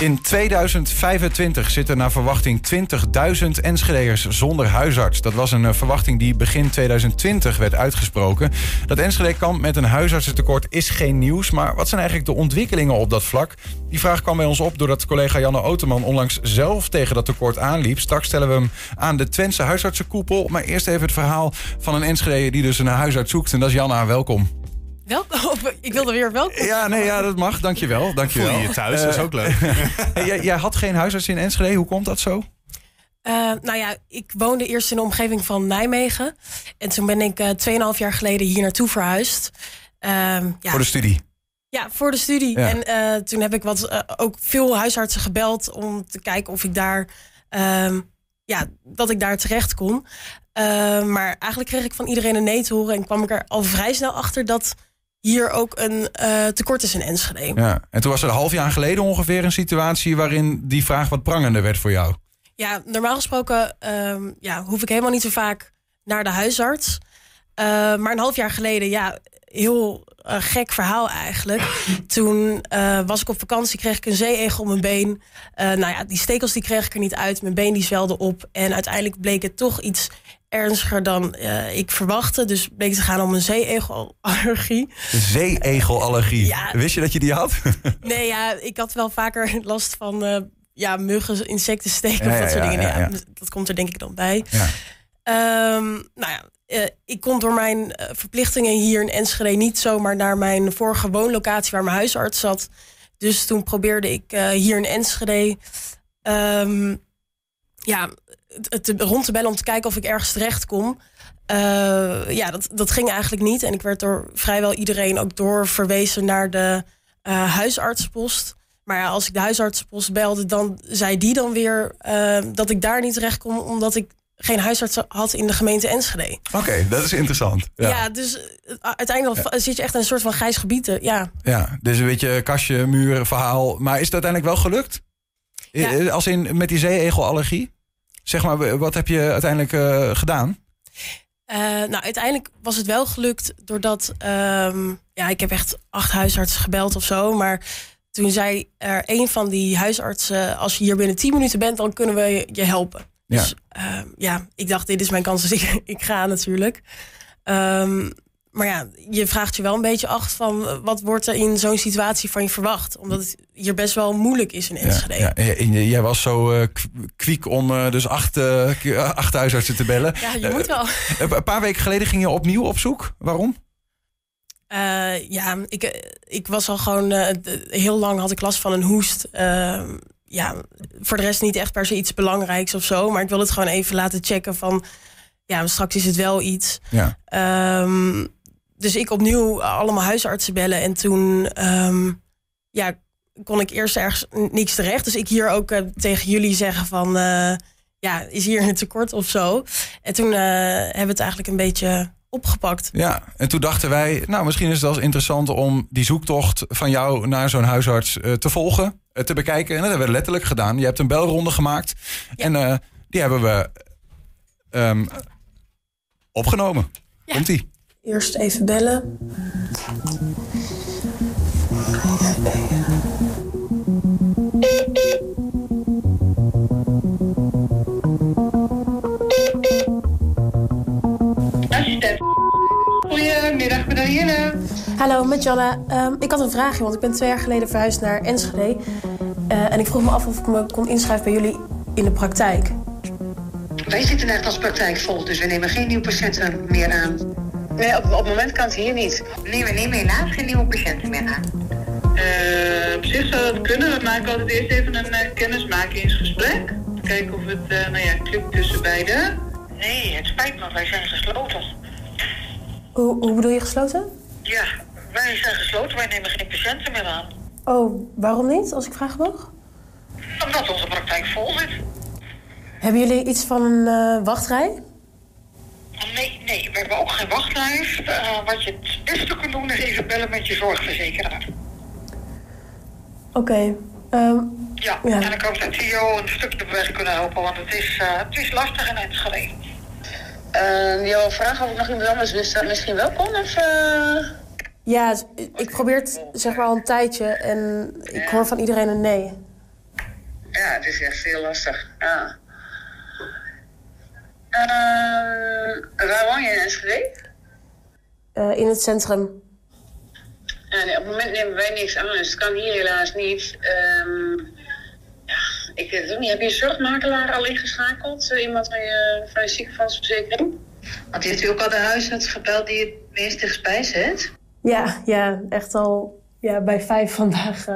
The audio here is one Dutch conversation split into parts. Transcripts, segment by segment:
In 2025 zitten naar verwachting 20.000 Enschede'ers zonder huisarts. Dat was een eh, verwachting die begin 2020 werd uitgesproken. Dat Enschede kamp met een huisartsentekort is geen nieuws. Maar wat zijn eigenlijk de ontwikkelingen op dat vlak? Die vraag kwam bij ons op doordat collega Janne Oteman onlangs zelf tegen dat tekort aanliep. Straks stellen we hem aan de Twentse huisartsenkoepel. Maar eerst even het verhaal van een Enschede die dus een huisarts zoekt. En dat is Janna, welkom. Welkom. Ik wilde weer welkom. Ja, nee, ja, dat mag. Dankjewel. dankjewel. Voel je je thuis, dat is ook leuk. jij, jij had geen huisarts in Enschede. Hoe komt dat zo? Uh, nou ja, ik woonde eerst in de omgeving van Nijmegen. En toen ben ik uh, 2,5 jaar geleden hier naartoe verhuisd. Uh, ja. Voor de studie? Ja, voor de studie. Ja. En uh, toen heb ik wat, ook veel huisartsen gebeld om te kijken of ik daar, ehm, ja, dat ik daar terecht kon. maar eigenlijk kreeg ik van iedereen een nee te horen en kwam ik er al vrij snel achter dat hier ook een uh, tekort is in Enschede. Ja, en toen was er een half jaar geleden ongeveer een situatie waarin die vraag wat prangender werd voor jou. Ja, normaal gesproken um, ja, hoef ik helemaal niet zo vaak naar de huisarts. Uh, maar een half jaar geleden, ja, heel uh, gek verhaal eigenlijk. Toen was ik op vakantie, kreeg ik een zeeegel op mijn been. nou ja, die stekels die kreeg ik er niet uit. Mijn been die zwelde op. En uiteindelijk bleek het toch iets ernstiger dan uh, ik verwachtte. Dus bleek te gaan om een zeeegelallergie. Zeeegelallergie? Ja. Wist je dat je die had? nee, ja, ik had wel vaker last van uh, ja, muggen, insecten steken ja, of dat soort dingen. Ja, dat komt er denk ik dan bij. Um, nou ja, uh, ik kon door mijn verplichtingen hier in Enschede niet zomaar naar mijn vorige woonlocatie waar mijn huisarts zat. Dus toen probeerde ik hier in Enschede um, ja, te, rond te bellen om te kijken of ik ergens terecht kom. Uh, ja, dat, dat ging eigenlijk niet. En ik werd door vrijwel iedereen ook doorverwezen naar de uh, huisartsenpost. Maar ja, als ik de huisartsenpost belde, dan zei die dan weer uh, dat ik daar niet terecht kon, omdat ik geen huisarts had in de gemeente Enschede. Oké, okay, dat is interessant. Ja, ja dus uiteindelijk zit je echt in een soort van grijs gebied. Ja. ja, dus een beetje kastje, muur, verhaal. Maar is het uiteindelijk wel gelukt? Ja. Als in met die zeeegelallergie? Zeg maar, wat heb je uiteindelijk uh, gedaan? Uh, nou, uiteindelijk was het wel gelukt doordat... Um, ja, ik heb echt acht huisartsen gebeld of zo. Maar toen zei er een van die huisartsen... als je hier binnen tien minuten bent, dan kunnen we je helpen. Ja. Dus uh, ja, ik dacht, dit is mijn kans, dus ik, ik ga natuurlijk. Um, maar ja, je vraagt je wel een beetje af van eh, wat wordt er in zo'n situatie van je verwacht? Omdat het hier best wel moeilijk is in Enschede. Ja, ja. jij was zo uh, kwiek om uh, dus acht, uh, acht huisartsen te bellen. Ja, je moet wel. een paar weken geleden ging je opnieuw op zoek. Waarom? ja, ik, ik was al gewoon heel lang had ik last van een hoest. ja, voor de rest niet echt per se iets belangrijks of zo. Maar ik wil het gewoon even laten checken van ja, straks is het wel iets. Ja. Um, dus ik opnieuw allemaal huisartsen bellen. En toen um, ja, kon ik eerst ergens niks terecht. Dus ik hier ook uh, tegen jullie zeggen van... Uh, ja, is hier een tekort of zo? En toen uh, hebben we het eigenlijk een beetje opgepakt. Ja, en toen dachten wij... nou, misschien is het wel eens interessant om die zoektocht van jou... naar zo'n huisarts te volgen, te bekijken. En dat hebben we letterlijk gedaan. Je hebt een belronde gemaakt. Ja. En die hebben we... Um, opgenomen. Ja. Komt-ie. Eerst even bellen. Goedemiddag, met Danielle. Hallo, met Janne. Um, ik had een vraagje, want ik ben twee jaar geleden verhuisd naar Enschede. Uh, en ik vroeg me af of ik me kon inschrijven bij jullie in de praktijk. Wij zitten echt als praktijk vol, dus we nemen geen nieuwe patiënten meer aan. Nee, op, op het moment kan het hier niet. Nee, we nemen helaas geen nieuwe patiënten meer aan. Uh, op zich zou dat kunnen. We maken altijd eerst even een uh, kennismakingsgesprek. Kijken of het uh, nou ja, klikt tussen beiden. Nee, het spijt me, wij zijn gesloten. Hoe, hoe bedoel je gesloten? Ja, wij zijn gesloten. Wij nemen geen patiënten meer aan. Oh, waarom niet, als ik vraag mag? Omdat onze praktijk vol zit. Hebben jullie iets van een uh, wachtrij? Nee, nee, we hebben ook geen wachtlijst. Uh, wat je het beste kunt doen is even bellen met je zorgverzekeraar. Oké. Okay, um, ja, ja, en ik hoop dat die jou een stukje op weg kunnen helpen, want het is, uh, het is lastig in Enschede. Uh, jouw vraag of ik nog iemand anders wist, misschien wel kon? Of, Ja, ik probeer het zeg maar al een tijdje en ik hoor van iedereen een nee. ja, het is echt heel lastig. Ja. Uh, waar woon je in Enschede? Uh, in het centrum. Ja, nee, op het moment nemen wij niks aan, dus het kan hier helaas niet. Um, ja, ik weet het ook niet. Heb je een zorgmakelaar al ingeschakeld? Uh, iemand van je, van je ziekenfondsverzekering? Want heeft u ook al de huisarts gebeld die het meest dichtstbij zit? Ja, ja, echt al ja, bij vijf vandaag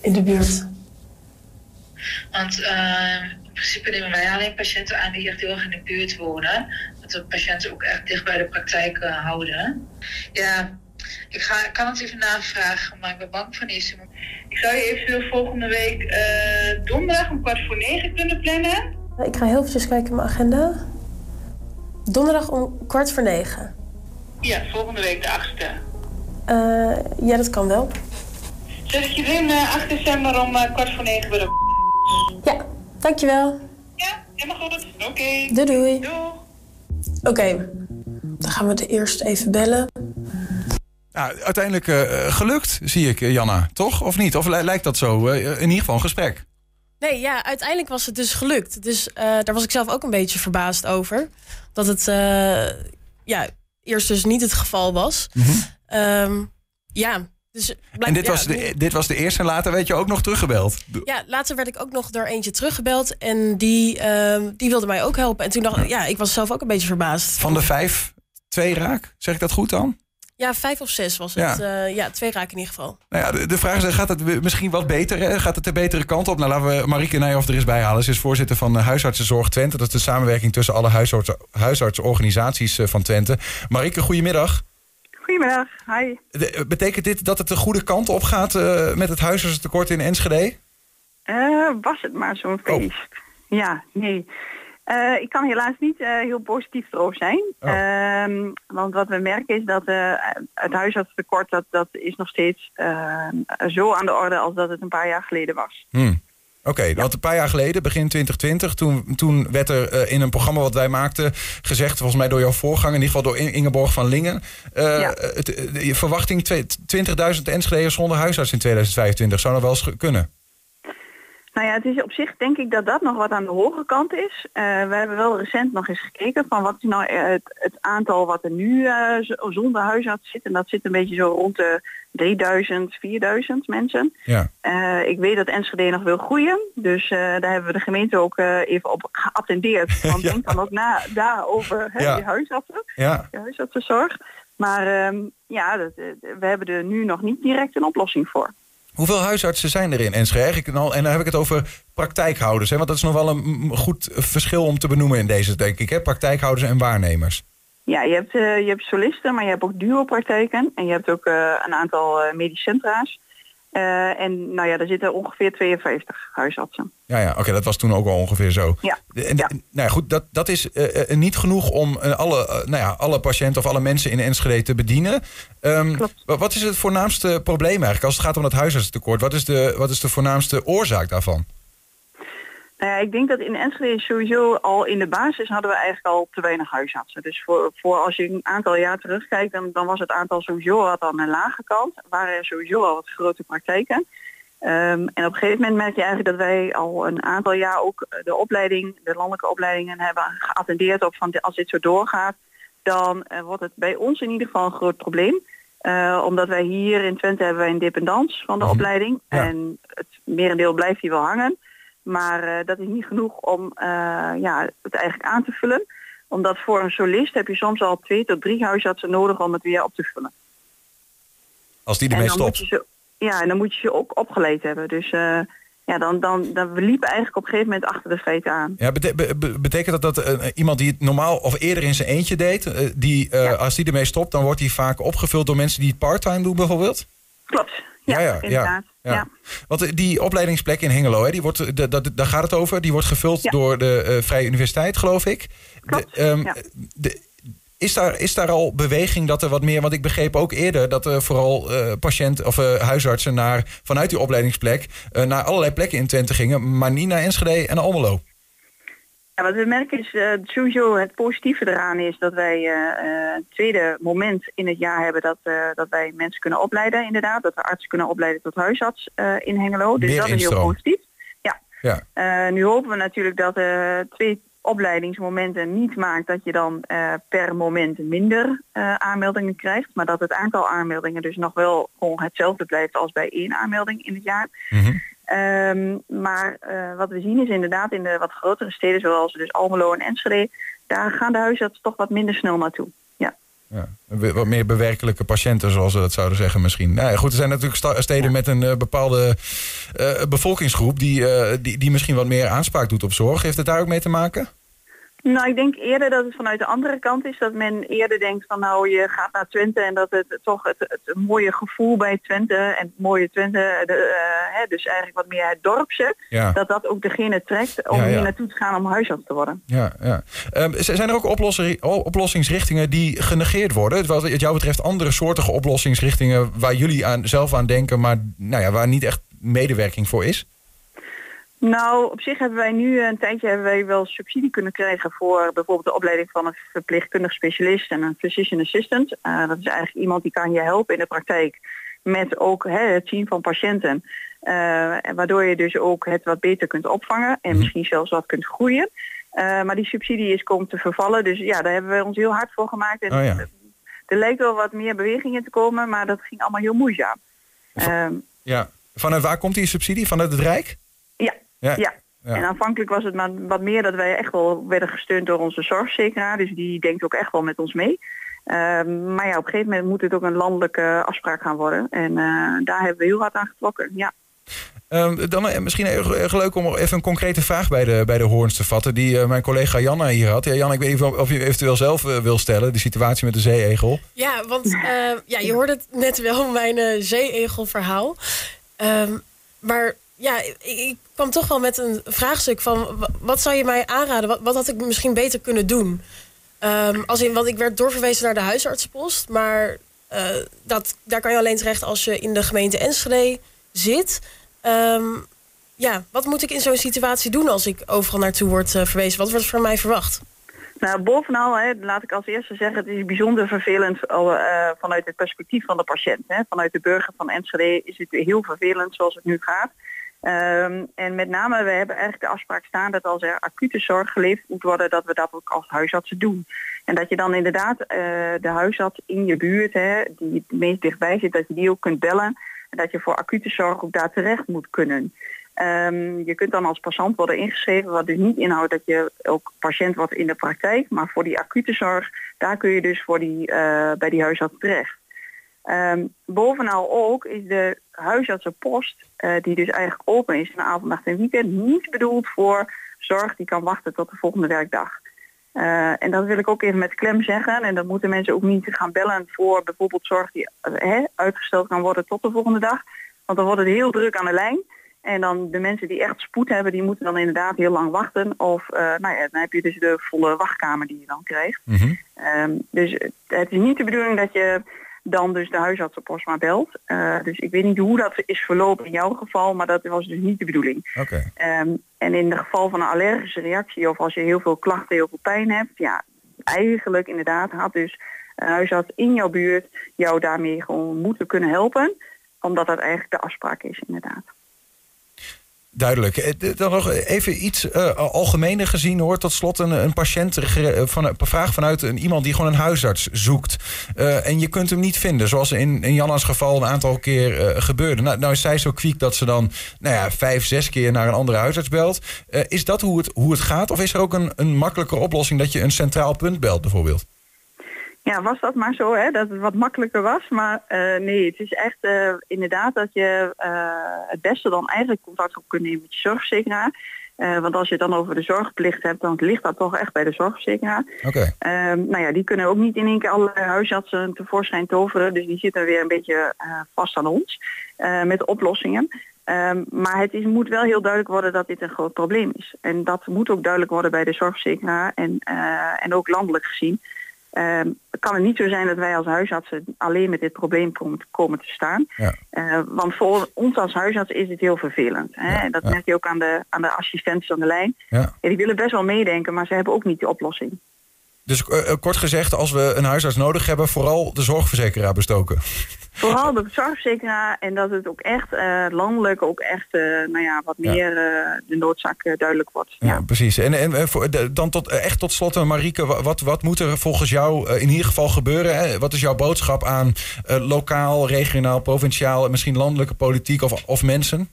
in de buurt. Want uh, principe nemen wij alleen patiënten aan die echt heel erg in de buurt wonen. Dat we patiënten ook echt dicht bij de praktijk uh, houden. Ja, ik, ga, ik kan het even navragen, maar ik ben bang van iets. Ik zou je eventueel volgende week uh, donderdag om kwart voor negen kunnen plannen. Ik ga heel even kijken in mijn agenda. Donderdag om kwart voor negen. Ja, volgende week de achtste. Uh, ja, dat kan wel. Zet ik je in uh, 8 december om uh, kwart voor negen bij de... Ja, dankjewel. Ja, helemaal goed. Oké. Okay. Doei doei. Doei. Oké, okay. dan gaan we de eerst even bellen. Nou, uiteindelijk uh, gelukt, zie ik, Janna. Toch? Of niet? Of lijkt dat zo? Uh, in ieder geval een gesprek. Nee, ja, uiteindelijk was het dus gelukt. Dus uh, daar was ik zelf ook een beetje verbaasd over. Dat het ja, eerst dus niet het geval was. Mm -hmm. um, ja, dus en dit, was de, dit was de eerste en later werd je ook nog teruggebeld? Ja, later werd ik ook nog door eentje teruggebeld. En die, uh, die wilde mij ook helpen. En toen dacht ik, ja. ja, ik was zelf ook een beetje verbaasd. Van de vijf, twee raak? Zeg ik dat goed dan? Ja, vijf of zes was het. Ja, uh, ja twee raak in ieder geval. Nou ja, de, de, vraag is, gaat het misschien wat beter? Hè? Gaat het de betere kant op? Nou, laten we Marieke Nijhoff er eens bij halen. Ze is voorzitter van Huisartsenzorg Twente. Dat is de samenwerking tussen alle huisarts, huisartsorganisaties van Twente. Marieke, goedemiddag. Goedemiddag, hi. De, betekent dit dat het de goede kant op gaat uh, met het huisartsentekort in Enschede? Uh, was het maar zo'n feest. Oh. Ja, nee. Uh, ik kan helaas niet heel positief erover zijn. Oh. Ehm, want wat we merken is dat het huisartsentekort dat, dat is nog steeds zo aan de orde als dat het een paar jaar geleden was. Hmm. Oké, okay, want een paar jaar geleden, begin 2020, toen, toen werd er uh, in een programma wat wij maakten gezegd, volgens mij door jouw voorganger, in ieder geval door Ingeborg van Lingen, uh, ja. het, de verwachting 20.000 Enschede'ers zonder huisarts in 2025 zou nog wel eens kunnen. Nou ja, het is op zich denk ik dat dat nog wat aan de hoge kant is. Uh, we hebben wel recent nog eens gekeken van wat is nou het, het aantal wat er nu uh, zonder huisarts zit. En dat zit een beetje zo rond de 3000, 4000 mensen. Ja. Uh, ik weet dat Enschede nog wil groeien. Dus daar hebben we de gemeente ook even op geattendeerd. Want ja. denk dan ook na daarover hè, ja. die huisartsen. Ja. Huisartsenzorg. Maar um, ja, dat, we hebben er nu nog niet direct een oplossing voor. Hoeveel huisartsen zijn er in Enschede? En dan heb ik het over praktijkhouders. Hè? Want dat is nog wel een goed verschil om te benoemen in deze, denk ik. Hè? Praktijkhouders en waarnemers. Ja, je hebt, uh, je hebt solisten, maar je hebt ook duopraktijken. En je hebt ook uh, een aantal uh, medisch centra's. Uh, en nou ja, er zitten ongeveer 52 huisartsen. Ja, ja oké, okay, dat was toen ook al ongeveer zo. Ja. En, ja. Nou ja, goed, dat, dat is uh, uh, niet genoeg om alle, nou ja, alle patiënten of alle mensen in Enschede te bedienen. Um, Klopt. Wat is het voornaamste probleem eigenlijk als het gaat om het huisartsentekort? Wat is de, wat is de voornaamste oorzaak daarvan? Nou ja, ik denk dat in Enschede sowieso al in de basis hadden we eigenlijk al te weinig huisartsen. Dus voor, voor als je een aantal jaar terugkijkt, dan, dan was het aantal sowieso wat aan een lage kant. Waren er sowieso al wat grote praktijken. Um, en op een gegeven moment merk je eigenlijk dat wij al een aantal jaar ook de opleiding, de landelijke opleidingen hebben geattendeerd op van als dit zo doorgaat, dan uh, wordt het bij ons in ieder geval een groot probleem. Uh, omdat wij hier in Twente hebben wij een dependance van de opleiding. Ja. En het merendeel blijft hier wel hangen. Maar uh, dat is niet genoeg om uh, ja, het eigenlijk aan te vullen. Omdat voor een solist heb je soms al twee tot drie huisartsen nodig om het weer op te vullen. Als die ermee stopt? Ze, ja, en dan moet je ze ook opgeleid hebben. Dus uh, ja, dan, dan, dan we liepen eigenlijk op een gegeven moment achter de feiten aan. Ja, bete be betekent dat dat iemand die het normaal of eerder in zijn eentje deed, die, ja. als die ermee stopt, dan wordt die vaak opgevuld door mensen die het part-time doen bijvoorbeeld? Klopt. Ja, ja, ja, inderdaad. Ja. ja. Want die opleidingsplek in Hengelo, hè, die wordt, de, de, daar gaat het over. Die wordt gevuld ja. door de uh, Vrije Universiteit, geloof ik. Klopt, de, um, de, is, daar, is daar al beweging dat er wat meer... Want ik begreep ook eerder dat er vooral uh, patiënten of uh, huisartsen... Naar, vanuit die opleidingsplek naar allerlei plekken in Twente gingen... maar niet naar Enschede en Almelo. Ja, wat we merken is uh, sowieso het positieve eraan is dat wij uh, een tweede moment in het jaar hebben dat, uh, dat wij mensen kunnen opleiden inderdaad. Dat we artsen kunnen opleiden tot huisarts in Hengelo. Dus Meer dat instroom. is heel positief. Ja, Ja. nu hopen we natuurlijk dat twee opleidingsmomenten niet maakt dat je dan per moment minder aanmeldingen krijgt, maar dat het aantal aanmeldingen dus nog wel gewoon hetzelfde blijft als bij één aanmelding in het jaar. Mhm. Ehm, maar wat we zien is inderdaad in de wat grotere steden zoals dus Almelo en Enschede, daar gaan de huisartsen toch wat minder snel naartoe. Ja. Ja, wat meer bewerkelijke patiënten, zoals we dat zouden zeggen misschien. Nou ja, goed, er zijn natuurlijk steden met een uh, bepaalde uh, bevolkingsgroep... Die, die, die misschien wat meer aanspraak doet op zorg. Heeft het daar ook mee te maken? Nou, ik denk eerder dat het vanuit de andere kant is. Dat men eerder denkt van nou, je gaat naar Twente en dat het toch het, het mooie gevoel bij Twente en het mooie Twente, de, uh, hè, dus eigenlijk wat meer het dorpse, dat dat ook degene trekt om hier naartoe te gaan om huisarts te worden. Ja, ja. Um, zijn er ook oplossingsrichtingen die genegeerd worden? Wat jou betreft andere soortige oplossingsrichtingen waar jullie aan, zelf aan denken, maar nou ja, waar niet echt medewerking voor is? Nou, op zich hebben wij nu een tijdje hebben wij wel subsidie kunnen krijgen voor bijvoorbeeld de opleiding van een verpleegkundig specialist en een physician assistant. Uh, dat is eigenlijk iemand die kan je helpen in de praktijk met ook hè, het zien van patiënten. Uh, waardoor je dus ook het wat beter kunt opvangen en mhm. misschien zelfs wat kunt groeien. Uh, maar die subsidie is komt te vervallen. Dus ja, daar hebben we ons heel hard voor gemaakt. En oh ja. Er lijkt wel wat meer beweging in te komen, maar dat ging allemaal heel moeizaam. Van, ja, vanuit waar komt die subsidie? Vanuit het Rijk? Ja, ja. ja. En aanvankelijk was het maar wat meer dat wij echt wel werden gesteund door onze zorgzekeraar. Dus die denkt ook echt wel met ons mee. Ehm, maar ja, op een gegeven moment moet het ook een landelijke afspraak gaan worden. En uh, daar hebben we heel hard aan getrokken, ja. Um, dan uh, misschien erg leuk om even een concrete vraag bij de, bij de hoorns te vatten... die uh, mijn collega Janna hier had. Ja, Janna, ik weet niet of, of je eventueel zelf wil stellen, de situatie met de zeeegel. Ja, want ja, je hoorde het net wel, mijn zeeegelverhaal. Um, maar ja, ik, ik, kwam toch wel met een vraagstuk van... wat zou je mij aanraden? Wat, wat had ik misschien beter kunnen doen? Um, als in, want ik werd doorverwezen naar de huisartsenpost. Maar uh, dat, daar kan je alleen terecht als je in de gemeente Enschede zit. Um, ja, wat moet ik in zo'n situatie doen als ik overal naartoe word uh, verwezen? Wat wordt van mij verwacht? Nou, bovenal, hè, laat ik als eerste zeggen, het is bijzonder vervelend uh, vanuit het perspectief van de patiënt. Hè. Vanuit de burger van Enschede is het heel vervelend zoals het nu gaat. Um, en met name, we hebben eigenlijk de afspraak staan dat als er acute zorg geleverd moet worden, dat we dat ook als huisartsen doen. En dat je dan inderdaad uh, de huisarts in je buurt, hè, die het meest dichtbij zit, dat je die ook kunt bellen. En dat je voor acute zorg ook daar terecht moet kunnen. Um, je kunt dan als patiënt worden ingeschreven, wat dus niet inhoudt dat je ook patiënt wordt in de praktijk. Maar voor die acute zorg, daar kun je dus voor die, uh, bij die huisarts terecht. Um, bovenal ook is de huisartsenpost, uh, die dus eigenlijk open is in avond, nacht en weekend, niet bedoeld voor zorg die kan wachten tot de volgende werkdag. Uh, en dat wil ik ook even met klem zeggen. En dat moeten mensen ook niet gaan bellen voor bijvoorbeeld zorg die uh, uitgesteld kan worden tot de volgende dag. Want dan wordt het heel druk aan de lijn. En dan de mensen die echt spoed hebben, die moeten dan inderdaad heel lang wachten. Of nou ja, dan heb je dus de volle wachtkamer die je dan krijgt. Mm -hmm. dus het is niet de bedoeling dat je dan dus de huisartsenpost maar belt. Uh, dus ik weet niet hoe dat is verlopen in jouw geval, maar dat was dus niet de bedoeling. Okay. Um, en in het geval van een allergische reactie of als je heel veel klachten, heel veel pijn hebt, ja, eigenlijk inderdaad had dus een huisarts in jouw buurt jou daarmee gewoon moeten kunnen helpen, omdat dat eigenlijk de afspraak is inderdaad. Duidelijk. Eh, dan nog even iets uh, algemener gezien hoor. Tot slot een, een patiënt van een vraag vanuit een, iemand die gewoon een huisarts zoekt. En je kunt hem niet vinden. Zoals in, in Janna's geval een aantal keer gebeurde. Nou, nou is zij zo kwiek dat ze dan nou ja, vijf, zes keer naar een andere huisarts belt. is dat hoe het, hoe het gaat? Of is er ook een, een makkelijke oplossing dat je een centraal punt belt bijvoorbeeld? Ja, was dat maar zo, hè, dat het wat makkelijker was. Maar uh, nee, het is echt uh, inderdaad dat je uh, het beste dan eigenlijk contact op kunt nemen met je zorgverzekeraar. want als je het dan over de zorgplicht hebt, dan ligt dat toch echt bij de zorgverzekeraar. Oké. Okay. nou ja, die kunnen ook niet in één keer alle huisartsen tevoorschijn toveren. Dus die zitten weer een beetje vast aan ons met oplossingen. Um, maar het is, moet wel heel duidelijk worden dat dit een groot probleem is. En dat moet ook duidelijk worden bij de zorgverzekeraar en, en ook landelijk gezien. Um, kan het niet zo zijn dat wij als huisartsen alleen met dit probleem komen te staan. Ja. Uh, want voor ons als huisarts is het heel vervelend. Hè? Ja, dat merk je ook aan de, aan de assistenten aan de lijn. Ja. die willen best wel meedenken, maar ze hebben ook niet die oplossing. Dus kort gezegd, als we een huisarts nodig hebben, vooral de zorgverzekeraar bestoken. Vooral de zorgverzekeraar en dat het ook echt uh, landelijk ook echt uh, nou ja, wat meer uh, de noodzaak duidelijk wordt. Ja, ja. precies. En, en voor, dan tot, echt tot slot, Marieke, wat, wat moet er volgens jou in ieder geval gebeuren? Hè? Wat is jouw boodschap aan lokaal, regionaal, provinciaal, misschien landelijke politiek of, of mensen?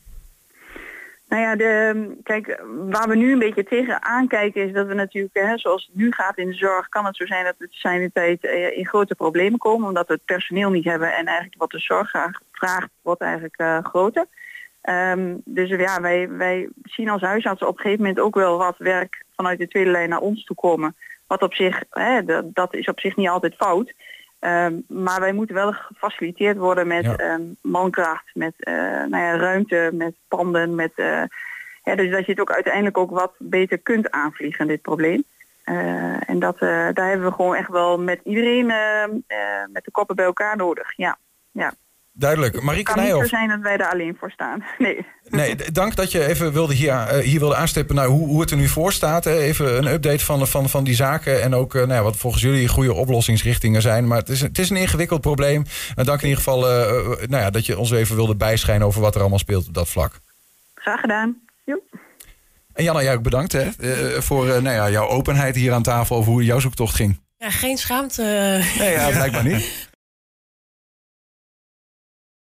Nou ja, kijk, waar we nu een beetje tegen aankijken is dat we natuurlijk, hè, zoals het nu gaat in de zorg, kan het zo zijn dat we zijn de tijd in grote problemen komen, omdat we het personeel niet hebben en eigenlijk wat de zorg vraagt wordt eigenlijk uh, groter. Um, dus ja, wij, wij zien als huisartsen op een gegeven moment ook wel wat werk vanuit de tweede lijn naar ons toe komen. Wat op zich, hè, dat is op zich niet altijd fout. Um, maar wij moeten wel gefaciliteerd worden met ja. um, mankracht, met uh, nou ja, ruimte, met panden, met, uh, ja, dus dat je het ook uiteindelijk ook wat beter kunt aanvliegen, dit probleem. Uh, en dat, daar hebben we gewoon echt wel met iedereen met de koppen bij elkaar nodig. Ja, ja. Duidelijk. Marieke Het kan niet zo zijn dat wij er alleen voor staan. Nee. Nee, dank dat je even wilde hier, uh, hier wilde aanstippen naar hoe, hoe het er nu voor staat. Even een update van, van, van die zaken en ook uh, nou ja, wat volgens jullie goede oplossingsrichtingen zijn. Maar het is, het is een ingewikkeld probleem. En dank in ieder geval uh, nou ja, dat je ons even wilde bijschijnen over wat er allemaal speelt op dat vlak. Graag gedaan. Jo. En Janna, jij ook bedankt hè, voor nou ja, jouw openheid hier aan tafel over hoe jouw zoektocht ging. Ja, geen schaamte. Nee, ja, blijkbaar niet.